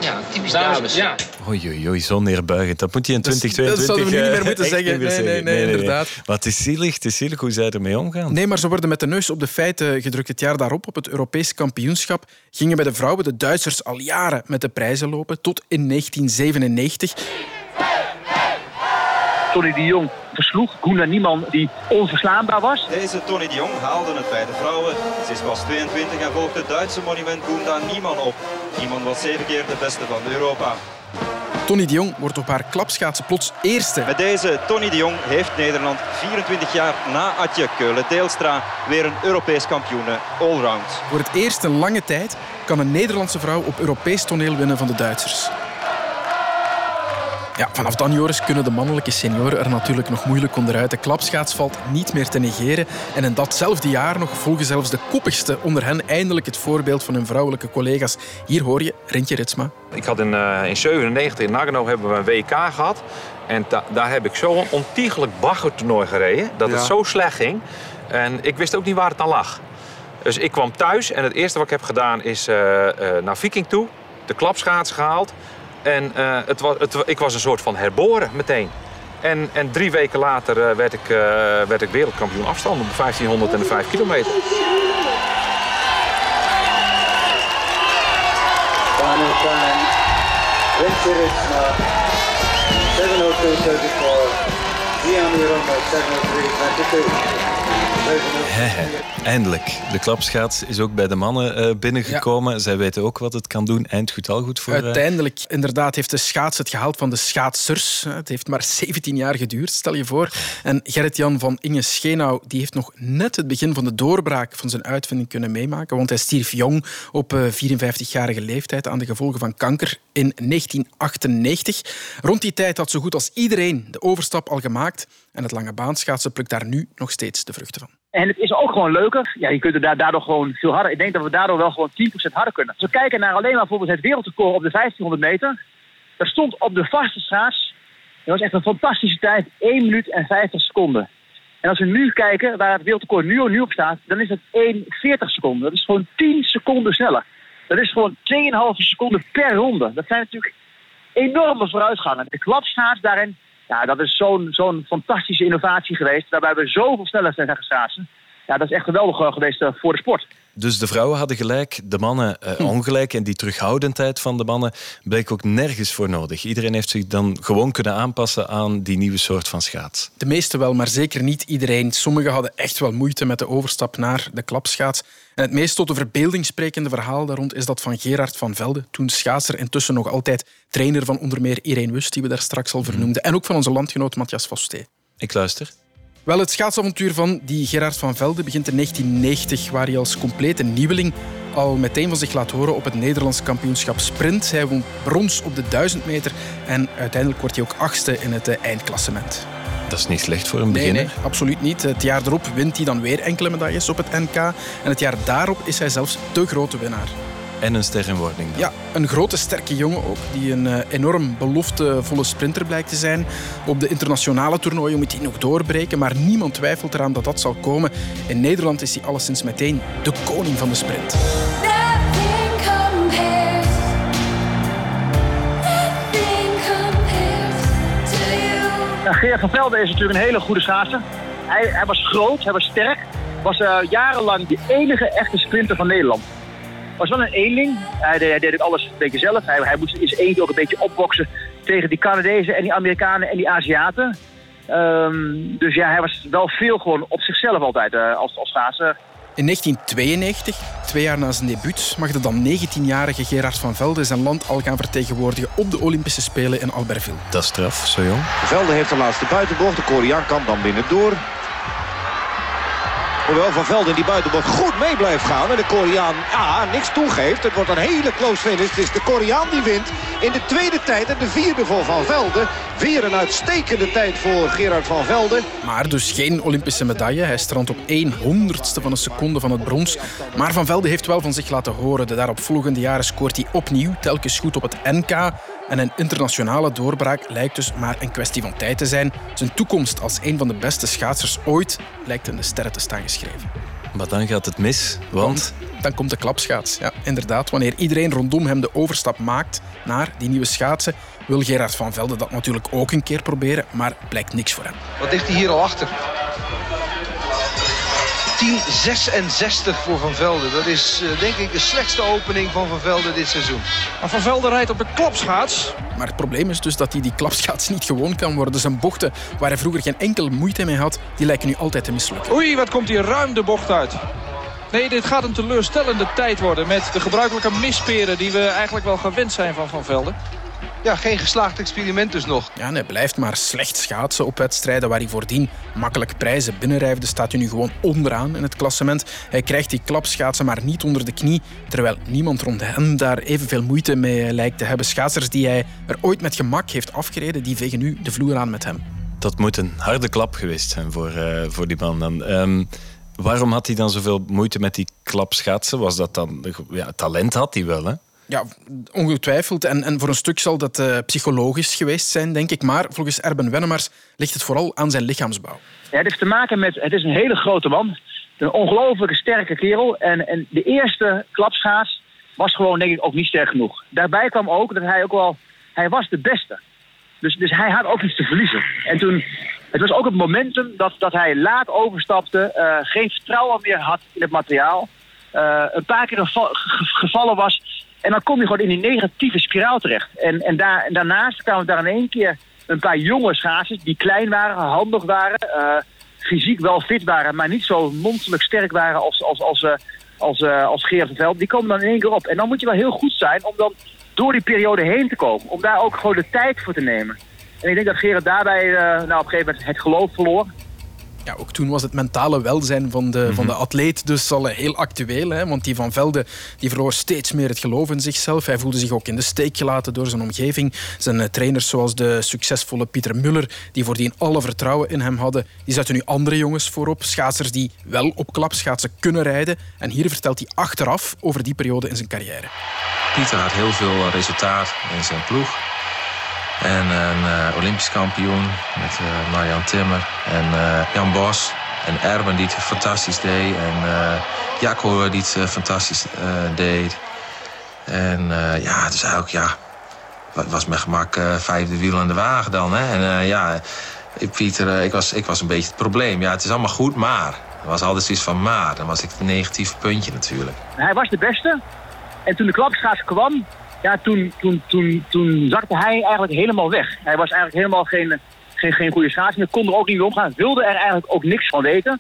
Ja, typisch dames. Ja. Oei, oei, oei, zo neerbuigend. Dat moet je in Dat is- 2022... dat zouden we nu niet meer eh, moeten zeggen. meer Nee, nee, nee, inderdaad. Maar het is zielig, het is zielig hoe zij ermee omgaan. Nee, maar ze worden met de neus op de feiten gedrukt. Het jaar daarop, op het Europees kampioenschap, gingen bij de vrouwen de Duitsers al jaren met de prijzen lopen, tot in 1997. Tony de Jong versloeg Guna Nieman die onverslaanbaar was. Deze Tony de Jong haalde het bij de vrouwen. Ze is pas 22 en volgt het Duitse monument Gunda Nieman op. Nieman was zeven keer de beste van Europa. Tony de Jong wordt op haar klapschaatsen plots eerste. Met deze Tony de Jong heeft Nederland 24 jaar na Atje Keulen-Deelstra weer een Europees kampioene allround. Voor het eerst in lange tijd kan een Nederlandse vrouw op Europees toneel winnen van de Duitsers. Ja, vanaf dan, Joris, kunnen de mannelijke senioren er natuurlijk nog moeilijk onderuit. De klapschaats valt niet meer te negeren. En in datzelfde jaar nog volgen zelfs de koppigste onder hen eindelijk het voorbeeld van hun vrouwelijke collega's. Hier hoor je Rintje Ritsma. Ik had in, eh in 97 in Nagano hebben we een WK gehad. En da- daar heb ik zo'n ontiegelijk baggertoernooi gereden. Dat het zo slecht ging. En ik wist ook niet waar het aan lag. Dus ik kwam thuis en het eerste wat ik heb gedaan is eh, eh, naar Viking toe. De klapschaats gehaald. En eh, het was, het, ik was een soort van herboren meteen. En, en drie weken later eh, werd, ik, eh, werd ik wereldkampioen afstand op de 1500 en de 5 kilometer. Final time. Rintje Ritsma. 702.34. Dion by 703.22. Hehe, eindelijk. De klapschaats is ook bij de mannen eh, binnengekomen. Zij weten ook wat het kan doen. Eind goed, al goed voor... eh, Uiteindelijk, inderdaad, heeft de schaats het gehaald van de schaatsers. Het heeft maar 17 jaar geduurd, stel je voor. En Gerrit-Jan van Inge Schenau die heeft nog net het begin van de doorbraak van zijn uitvinding kunnen meemaken. Want hij stierf jong op eh, 54-jarige leeftijd aan de gevolgen van kanker in 1998. Rond die tijd had zo goed als iedereen de overstap al gemaakt. En het lange baanschaatsen plukt daar nu nog steeds de vruchten van. En het is ook gewoon leuker. Ja, je kunt er da- daardoor gewoon veel harder. Ik denk dat we daardoor wel gewoon 10% harder kunnen. Als we kijken naar alleen maar bijvoorbeeld het wereldrecord op de 1500 meter. Daar stond op de vaste schaats. Dat was echt een fantastische tijd. 1 minuut en 50 seconden. En als we nu kijken waar het wereldrecord nu, nu op staat, dan is het 1,40 seconden. Dat is gewoon 10 seconden sneller. Dat is gewoon 2,5 seconden per ronde. Dat zijn natuurlijk enorme vooruitgangen. De klapschaats daarin, ja, dat is zo'n zo'n fantastische innovatie geweest. Waarbij we zoveel sneller zijn gaan schaatsen. Ja, dat is echt geweldig eh, geweest eh, voor de sport. Dus de vrouwen hadden gelijk, de mannen eh, ongelijk. En die terughoudendheid van de mannen bleek ook nergens voor nodig. Iedereen heeft zich dan gewoon kunnen aanpassen aan die nieuwe soort van schaats. De meeste wel, maar zeker niet iedereen. Sommigen hadden echt wel moeite met de overstap naar de klapschaats. En het meest tot de verbeelding sprekende verhaal daar rond is dat van Gerard van Velde. Toen schaatser, intussen nog altijd trainer van onder meer Irene Wust, die we daar straks al vernoemden. En ook van onze landgenoot Matthias Vosté. Ik luister. Wel, het schaatsavontuur van die Gerard van Velde begint in 1990, waar hij als complete nieuweling al meteen van zich laat horen op het Nederlands kampioenschap sprint. Hij won brons op de 1000 meter en uiteindelijk wordt hij ook achtste in het eh, eindklassement. Dat is niet slecht voor een Nee, beginner. nee, absoluut niet. Het jaar erop wint hij dan weer enkele medailles op het NK. En het jaar daarop is hij zelfs de grote winnaar. En een ster in wording. dan. Ja, een grote, sterke jongen ook, die een eh, enorm beloftevolle sprinter blijkt te zijn. Op de internationale toernooien moet hij nog doorbreken, maar niemand twijfelt eraan dat dat zal komen. In Nederland is hij alleszins meteen de koning van de sprint. Gerard van Velde is natuurlijk een hele goede schaatser. Hij, hij was groot, hij was sterk. Was eh, jarenlang de enige echte sprinter van Nederland. Was wel een eenling. Hij deed, hij deed ook alles een beetje zelf. Hij, hij moest in zijn eentje ook een beetje opboksen tegen die Canadezen en die Amerikanen en die Aziaten. Ehm, dus ja, hij was wel veel gewoon op zichzelf altijd eh, als, als schaatser. In 1992, twee jaar na zijn debuut, mag de dan 19-jarige Gerard van Velde zijn land al gaan vertegenwoordigen op de Olympische Spelen in Albertville. Dat is straf, zo jong. Velde heeft de laatste buitenbocht. De Koreaan kan dan binnen door. Hoewel Van Velde in die buitenbocht goed mee blijft gaan. En de Koreaan ja, niks toegeeft. Het wordt een hele close finish. Het is de Koreaan die wint in de tweede tijd. En de vierde voor Van Velde. Weer een uitstekende tijd voor Gerard van Velde. Maar dus geen Olympische medaille. Hij strandt op 1 honderdste van een seconde van het brons. Maar Van Velde heeft wel van zich laten horen. De daaropvolgende jaren scoort hij opnieuw, telkens goed op het NK. En een internationale doorbraak lijkt dus maar een kwestie van tijd te zijn. Zijn toekomst als een van de beste schaatsers ooit lijkt in de sterren te staan geschreven. Maar dan gaat het mis, want... Dan komt de klapschaats. Ja, inderdaad, wanneer iedereen rondom hem de overstap maakt naar die nieuwe schaatsen, wil Gerard van Velde dat natuurlijk ook een keer proberen, maar blijkt niks voor hem. Wat ligt hij hier al achter? 10.66 voor Van Velde. Dat is eh, denk ik de slechtste opening van Van Velde dit seizoen. Maar Van Velde rijdt op de klapschaats. Maar het probleem is dus dat hij die klapschaats niet gewoon kan worden. Zijn bochten, waar hij vroeger geen enkel moeite mee had, die lijken nu altijd te mislukken. Oei, wat komt hier ruim de bocht uit. Nee, dit gaat een teleurstellende tijd worden met de gebruikelijke misperen die we eigenlijk wel gewend zijn van Van Velde. Ja, geen geslaagd experiment dus nog. Ja, en hij blijft maar slecht schaatsen op wedstrijden waar hij voordien makkelijk prijzen binnenrijfde. Staat hij nu gewoon onderaan in het klassement. Hij krijgt die klapschaatsen maar niet onder de knie, terwijl niemand rond hem daar evenveel moeite mee lijkt te hebben. Schaatsers die hij er ooit met gemak heeft afgereden, die vegen nu de vloer aan met hem. Dat moet een harde klap geweest zijn voor, eh, voor die man dan. Ehm, waarom had hij dan zoveel moeite met die klapschaatsen? Was dat dan... Ja, talent had hij wel, hè? Ja, ongetwijfeld. En, en voor een stuk zal dat eh, psychologisch geweest zijn, denk ik. Maar volgens Erben Wennemars ligt het vooral aan zijn lichaamsbouw. Ja, het heeft te maken met, het is een hele grote man. Een ongelooflijke sterke kerel. En, en de eerste klapschaats was gewoon denk ik ook niet sterk genoeg. Daarbij kwam ook dat hij ook wel, hij was de beste. Dus, dus hij had ook iets te verliezen. En toen, het was ook het momentum dat, dat hij laat overstapte, eh, geen vertrouwen meer had in het materiaal. eh, een paar keer geval- ge- gevallen was. En dan kom je gewoon in die negatieve spiraal terecht. En, en, daar, en daarnaast kwamen daar in één keer een paar jonge schaatsers die klein waren, handig waren, eh, fysiek wel fit waren, maar niet zo monsterlijk sterk waren als, als, als, eh, als, eh, als Gerard van Veld, die komen dan in één keer op. En dan moet je wel heel goed zijn om dan door die periode heen te komen. Om daar ook gewoon de tijd voor te nemen. En ik denk dat Gerard daarbij nou, op een gegeven moment het geloof verloor. Ja, ook toen was het mentale welzijn van de, van de atleet dus al heel actueel. Hè? Want die Van Velde die verloor steeds meer het geloof in zichzelf. Hij voelde zich ook in de steek gelaten door zijn omgeving. Zijn eh, trainers zoals de succesvolle Pieter Muller, die voordien alle vertrouwen in hem hadden, die zetten nu andere jongens voorop. Schaatsers die wel op klapschaatsen kunnen rijden. En hier vertelt hij achteraf over die periode in zijn carrière. Pieter had heel veel resultaat in zijn ploeg. En een eh, Olympisch kampioen met eh, Marjan Timmer en eh, Jan Bos. En Erben die het fantastisch deed. En Jacco die het fantastisch deed. En ja, dus eigenlijk ja, wa- was met gemak vijfde wiel aan de wagen dan. Hè? En ja, Pieter, ik, was, ik was een beetje het probleem. Ja, het is allemaal goed, maar. Er was altijd zoiets van maar. Dan was ik het negatieve puntje natuurlijk. Hij was de beste. En toen de klapschaats kwam, ja, toen, toen, toen, toen zakte hij eigenlijk helemaal weg. Hij was eigenlijk helemaal geen, geen, geen goede schaats. Kon er ook niet mee omgaan. Wilde er eigenlijk ook niks van weten.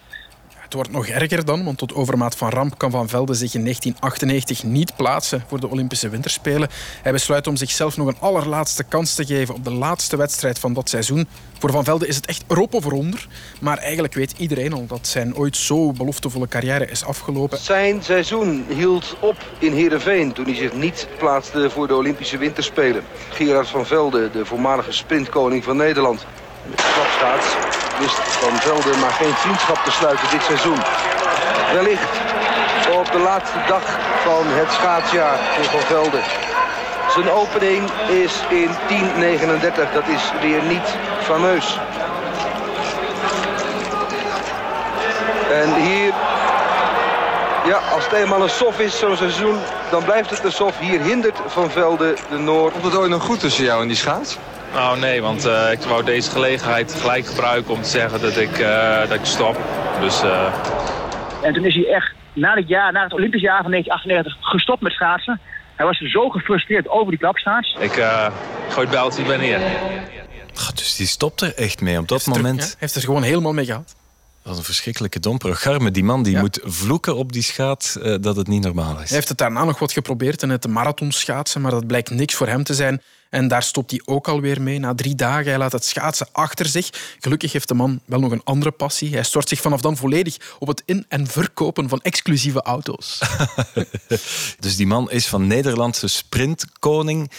Het wordt nog erger dan, want tot overmaat van ramp kan Van Velde zich in 1998 niet plaatsen voor de Olympische Winterspelen. Hij besluit om zichzelf nog een allerlaatste kans te geven op de laatste wedstrijd van dat seizoen. Voor Van Velde is het echt erop of eronder. Maar eigenlijk weet iedereen al dat zijn ooit zo beloftevolle carrière is afgelopen. Zijn seizoen hield op in Heerenveen toen hij zich niet plaatste voor de Olympische Winterspelen. Gerard van Velde, de voormalige sprintkoning van Nederland. De klapschaats wist Van Velde maar geen vriendschap te sluiten dit seizoen. Wellicht op de laatste dag van het schaatsjaar voor Van Velde. Zijn opening is in 10.39. Dat is weer niet fameus. En hier, ja, als het eenmaal een sof is, zo'n seizoen, dan blijft het een sof. Hier hindert Van Velde de Noord. Komt het ooit nog goed tussen jou en die schaats? Nou nee, want eh, ik wou deze gelegenheid gelijk gebruiken om te zeggen dat ik, eh, dat ik stop. Dus eh, En toen is hij echt na het, jaar, na het Olympisch jaar van 1998 gestopt met schaatsen. Hij was zo gefrustreerd over die klapschaats. ik eh, gooi het bijltje bij neer. Ah, Dus die stopt er echt mee op dat Hij moment. heeft er gewoon helemaal mee gehad. Wat een verschrikkelijke domper. Garme, die man die moet vloeken op die schaat eh, dat het niet normaal is. Hij heeft het daarna nog wat geprobeerd in het marathonschaatsen, maar dat blijkt niks voor hem te zijn. En daar stopt hij ook alweer mee. Na drie dagen, hij laat het schaatsen achter zich. Gelukkig heeft de man wel nog een andere passie. Hij stort zich vanaf dan volledig op het in- en verkopen van exclusieve auto's. Dus die man is van Nederlandse sprintkoning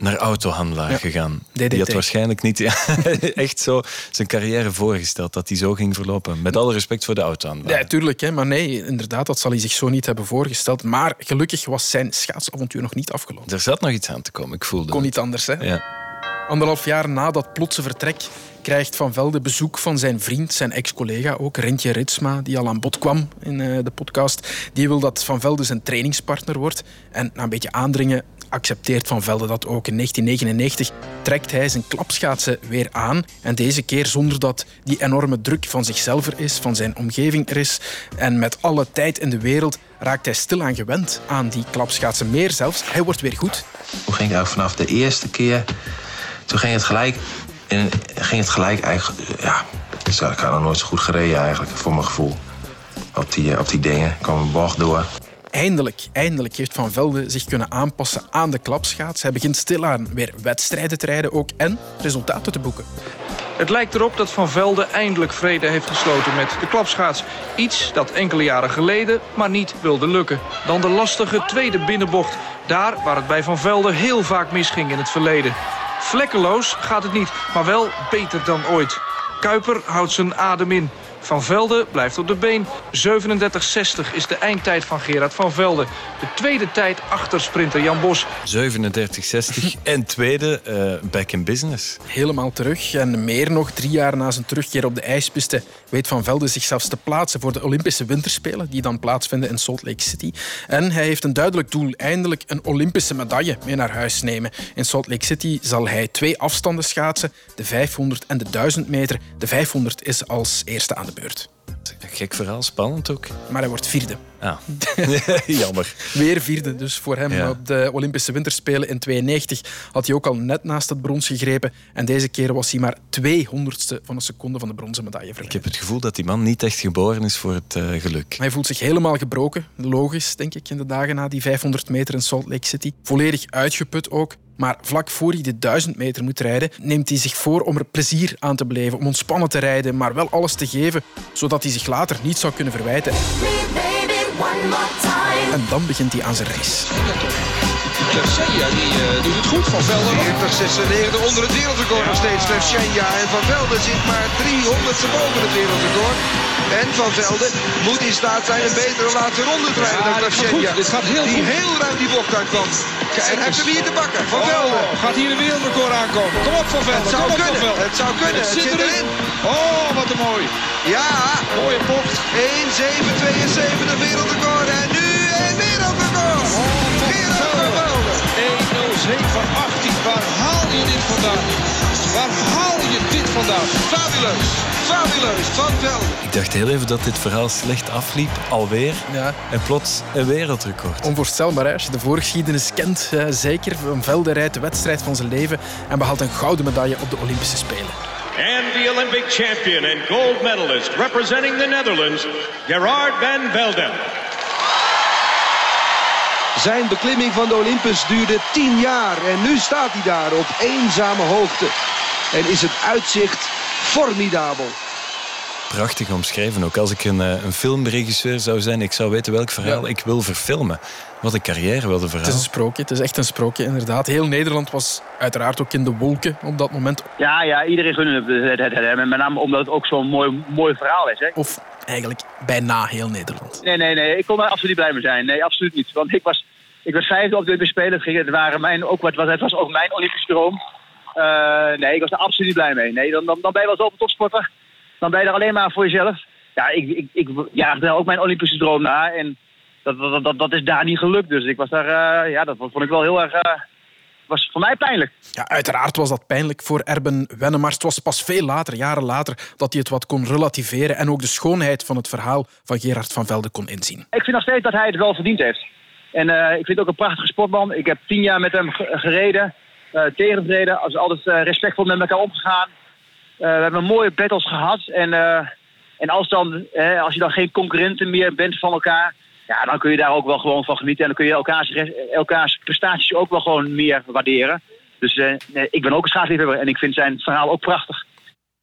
naar autohandelaar Ja. gegaan. DDT. Die had waarschijnlijk niet ja, echt zo zijn carrière voorgesteld dat hij zo ging verlopen. Met alle respect voor de autohandelaar. Ja, tuurlijk. Hè. Maar nee, inderdaad, dat zal hij zich zo niet hebben voorgesteld. Maar gelukkig was zijn schaatsavontuur nog niet afgelopen. Er zat nog iets aan te komen, ik voelde Kon het. niet anders, hè? Ja. Anderhalf jaar na dat plotse vertrek krijgt Van Velde bezoek van zijn vriend, zijn ex-collega ook, Rentje Ritsma, die al aan bod kwam in eh, de podcast. Die wil dat Van Velde zijn trainingspartner wordt. En na een beetje aandringen accepteert Van Velde dat ook. In 1999 trekt hij zijn klapschaatsen weer aan. En deze keer zonder dat die enorme druk van zichzelf er is, van zijn omgeving er is. En met alle tijd in de wereld raakt hij stilaan gewend aan die klapschaatsen. Meer zelfs, hij wordt weer goed. Toen ging ik vanaf de eerste keer... Toen ging het gelijk... En ging het gelijk eigenlijk... Ja, dus ik had nog nooit zo goed gereden eigenlijk, voor mijn gevoel. Op die, eh, op die dingen. Ik kwam een bocht door. Eindelijk, eindelijk heeft Van Velde zich kunnen aanpassen aan de klapschaats. Hij begint stilaan weer wedstrijden te rijden ook en resultaten te boeken. Het lijkt erop dat Van Velde eindelijk vrede heeft gesloten met de klapschaats. Iets dat enkele jaren geleden maar niet wilde lukken. Dan de lastige tweede binnenbocht. Daar waar het bij Van Velde heel vaak misging in het verleden. Vlekkeloos gaat het niet, maar wel beter dan ooit. Kuiper houdt zijn adem in. Van Velde blijft op de been. 37,60 is de eindtijd van Gerard van Velde. De tweede tijd achter sprinter Jan Bos. 37,60 en tweede, eh, back in business. Helemaal terug en meer nog, drie jaar na zijn terugkeer op de ijspiste, weet Van Velde zich zelfs te plaatsen voor de Olympische Winterspelen, die dan plaatsvinden in Salt Lake City. En hij heeft een duidelijk doel, eindelijk een Olympische medaille mee naar huis nemen. In Salt Lake City zal hij twee afstanden schaatsen, de 500 en de 1000 meter. De 500 is als eerste aan de beurt. Gek verhaal, spannend ook. Maar hij wordt vierde. Ah. Jammer. Weer vierde dus voor hem. Ja. Op de Olympische Winterspelen in 92 had hij ook al net naast het brons gegrepen. En deze keer was hij maar 200ste van een seconde van de bronzen medaille Ik verwijderd. heb het gevoel dat die man niet echt geboren is voor het eh, geluk. Hij voelt zich helemaal gebroken. Logisch, denk ik, in de dagen na die 500 meter in Salt Lake City. Volledig uitgeput ook. Maar vlak voor hij de 1000 meter moet rijden, neemt hij zich voor om er plezier aan te beleven. Om ontspannen te rijden, maar wel alles te geven, zodat hij zich later niet zou kunnen verwijten. En dan begint hij aan zijn reis. Lefsenia die eh, doet het goed. Van Velden 40, 96 onder het wereldrecord nog steeds. Lefsenia en Van Velden zit maar 300ste boven het wereldrecord. En Van Velden moet in staat zijn een betere laatste ronde te rijden Ja, dan. Dit gaat heel die goed. heel ruim die bocht uitkwam. Kijk en hij heeft hem hier te bakken. Van Velden. Oh, gaat hier een wereldrecord aankomen? Kom op Van Velden. Het zou kunnen. Velden. Het zou kunnen. Het Het zit zit erin. erin. Oh, wat een mooi. Ja, Mooie bocht. 1.772 wereldrecord. En nu een wereldrecord. Van Velden. 1.07 van 18. Waar haal je dit vandaan? Waar haal je dit vandaan? Fabuleus. Fabuleus. Van Velden. Ik dacht heel even dat dit verhaal slecht afliep, alweer. Ja. En plots een wereldrecord. Onvoorstelbaar hè? als je de voorgeschiedenis kent. eh, zeker. Van Velden rijdt de wedstrijd van zijn leven en behaalt een gouden medaille op de Olympische Spelen. And the Olympic champion and gold medalist representing the Netherlands, Gerard van Velden. Zijn beklimming van de Olympus duurde 10 jaar en nu staat hij daar op eenzame hoogte. En is het uitzicht formidabel. Prachtig omschreven ook. Als ik een, eh, een filmregisseur zou zijn, ik zou weten welk verhaal Ja. ik wil verfilmen. Wat een carrière, wat een Het verhaal. is een sprookje, het is echt een sprookje, inderdaad. Heel Nederland was uiteraard ook in de wolken op dat moment. Ja, ja, iedereen gunnen het, het, het, het. Met name omdat het ook zo'n mooi, mooi verhaal is. Hè. Of eigenlijk bijna heel Nederland. Nee, nee, nee. Ik kon er absoluut blij mee zijn. Nee, absoluut niet. Want ik was, ik was vijfde op de Olympische Spelen. Het, waren mijn, ook, wat, het was ook mijn Olympische droom. Eh, nee, ik was er absoluut niet blij mee. Nee, dan, dan, dan ben je wel zoveel topsporter. Dan ben je er alleen maar voor jezelf. Ja, ik, ik, ik jaagde ook mijn Olympische droom na. En dat, dat, dat, dat is daar niet gelukt. Dus ik was daar, eh, ja, dat vond ik wel heel erg... eh, was voor mij pijnlijk. Ja, uiteraard was dat pijnlijk voor Erben Wennemars. Het was pas veel later, jaren later, dat hij het wat kon relativeren en ook de schoonheid van het verhaal van Gerard van Velde kon inzien. Ik vind nog steeds dat hij het wel verdiend heeft. En eh, ik vind het ook een prachtige sportman. Ik heb tien jaar met hem ge- gereden, eh tegengereden. Als altijd eh, respectvol met elkaar omgegaan. We hebben mooie battles gehad. En, en als, dan, als je dan geen concurrenten meer bent van elkaar... Ja, dan kun je daar ook wel gewoon van genieten. En dan kun je elkaars, elkaars prestaties ook wel gewoon meer waarderen. Dus eh, ik ben ook een schaatsliefhebber en ik vind zijn verhaal ook prachtig.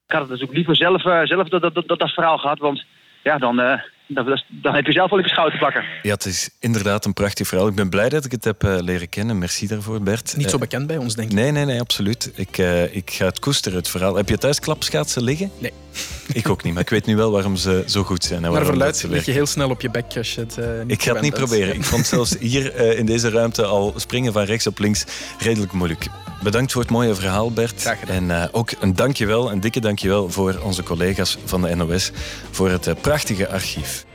Ik had het natuurlijk liever zelf, eh, zelf dat, dat, dat, dat verhaal gehad. Want ja, dan, eh, dan, dan heb je zelf wel je schouder te pakken. Ja, het is inderdaad een prachtig verhaal. Ik ben blij dat ik het heb eh, leren kennen. Merci daarvoor, Bert. Niet zo Eh, bekend bij ons, denk ik. Nee, nee, nee, absoluut. Ik, eh, ik ga het koesteren, het verhaal. Heb je thuis klapschaatsen liggen? Nee. Ik ook niet, maar ik weet nu wel waarom ze zo goed zijn. En Maar ze lig je heel snel op je bek als je het eh, niet Ik ga het niet bent. proberen. Ik vond zelfs hier eh, in deze ruimte al springen van rechts op links redelijk moeilijk. Bedankt voor het mooie verhaal, Bert. En eh, ook een dankjewel, een dikke dankjewel voor onze collega's van de NOS voor het eh, prachtige archief.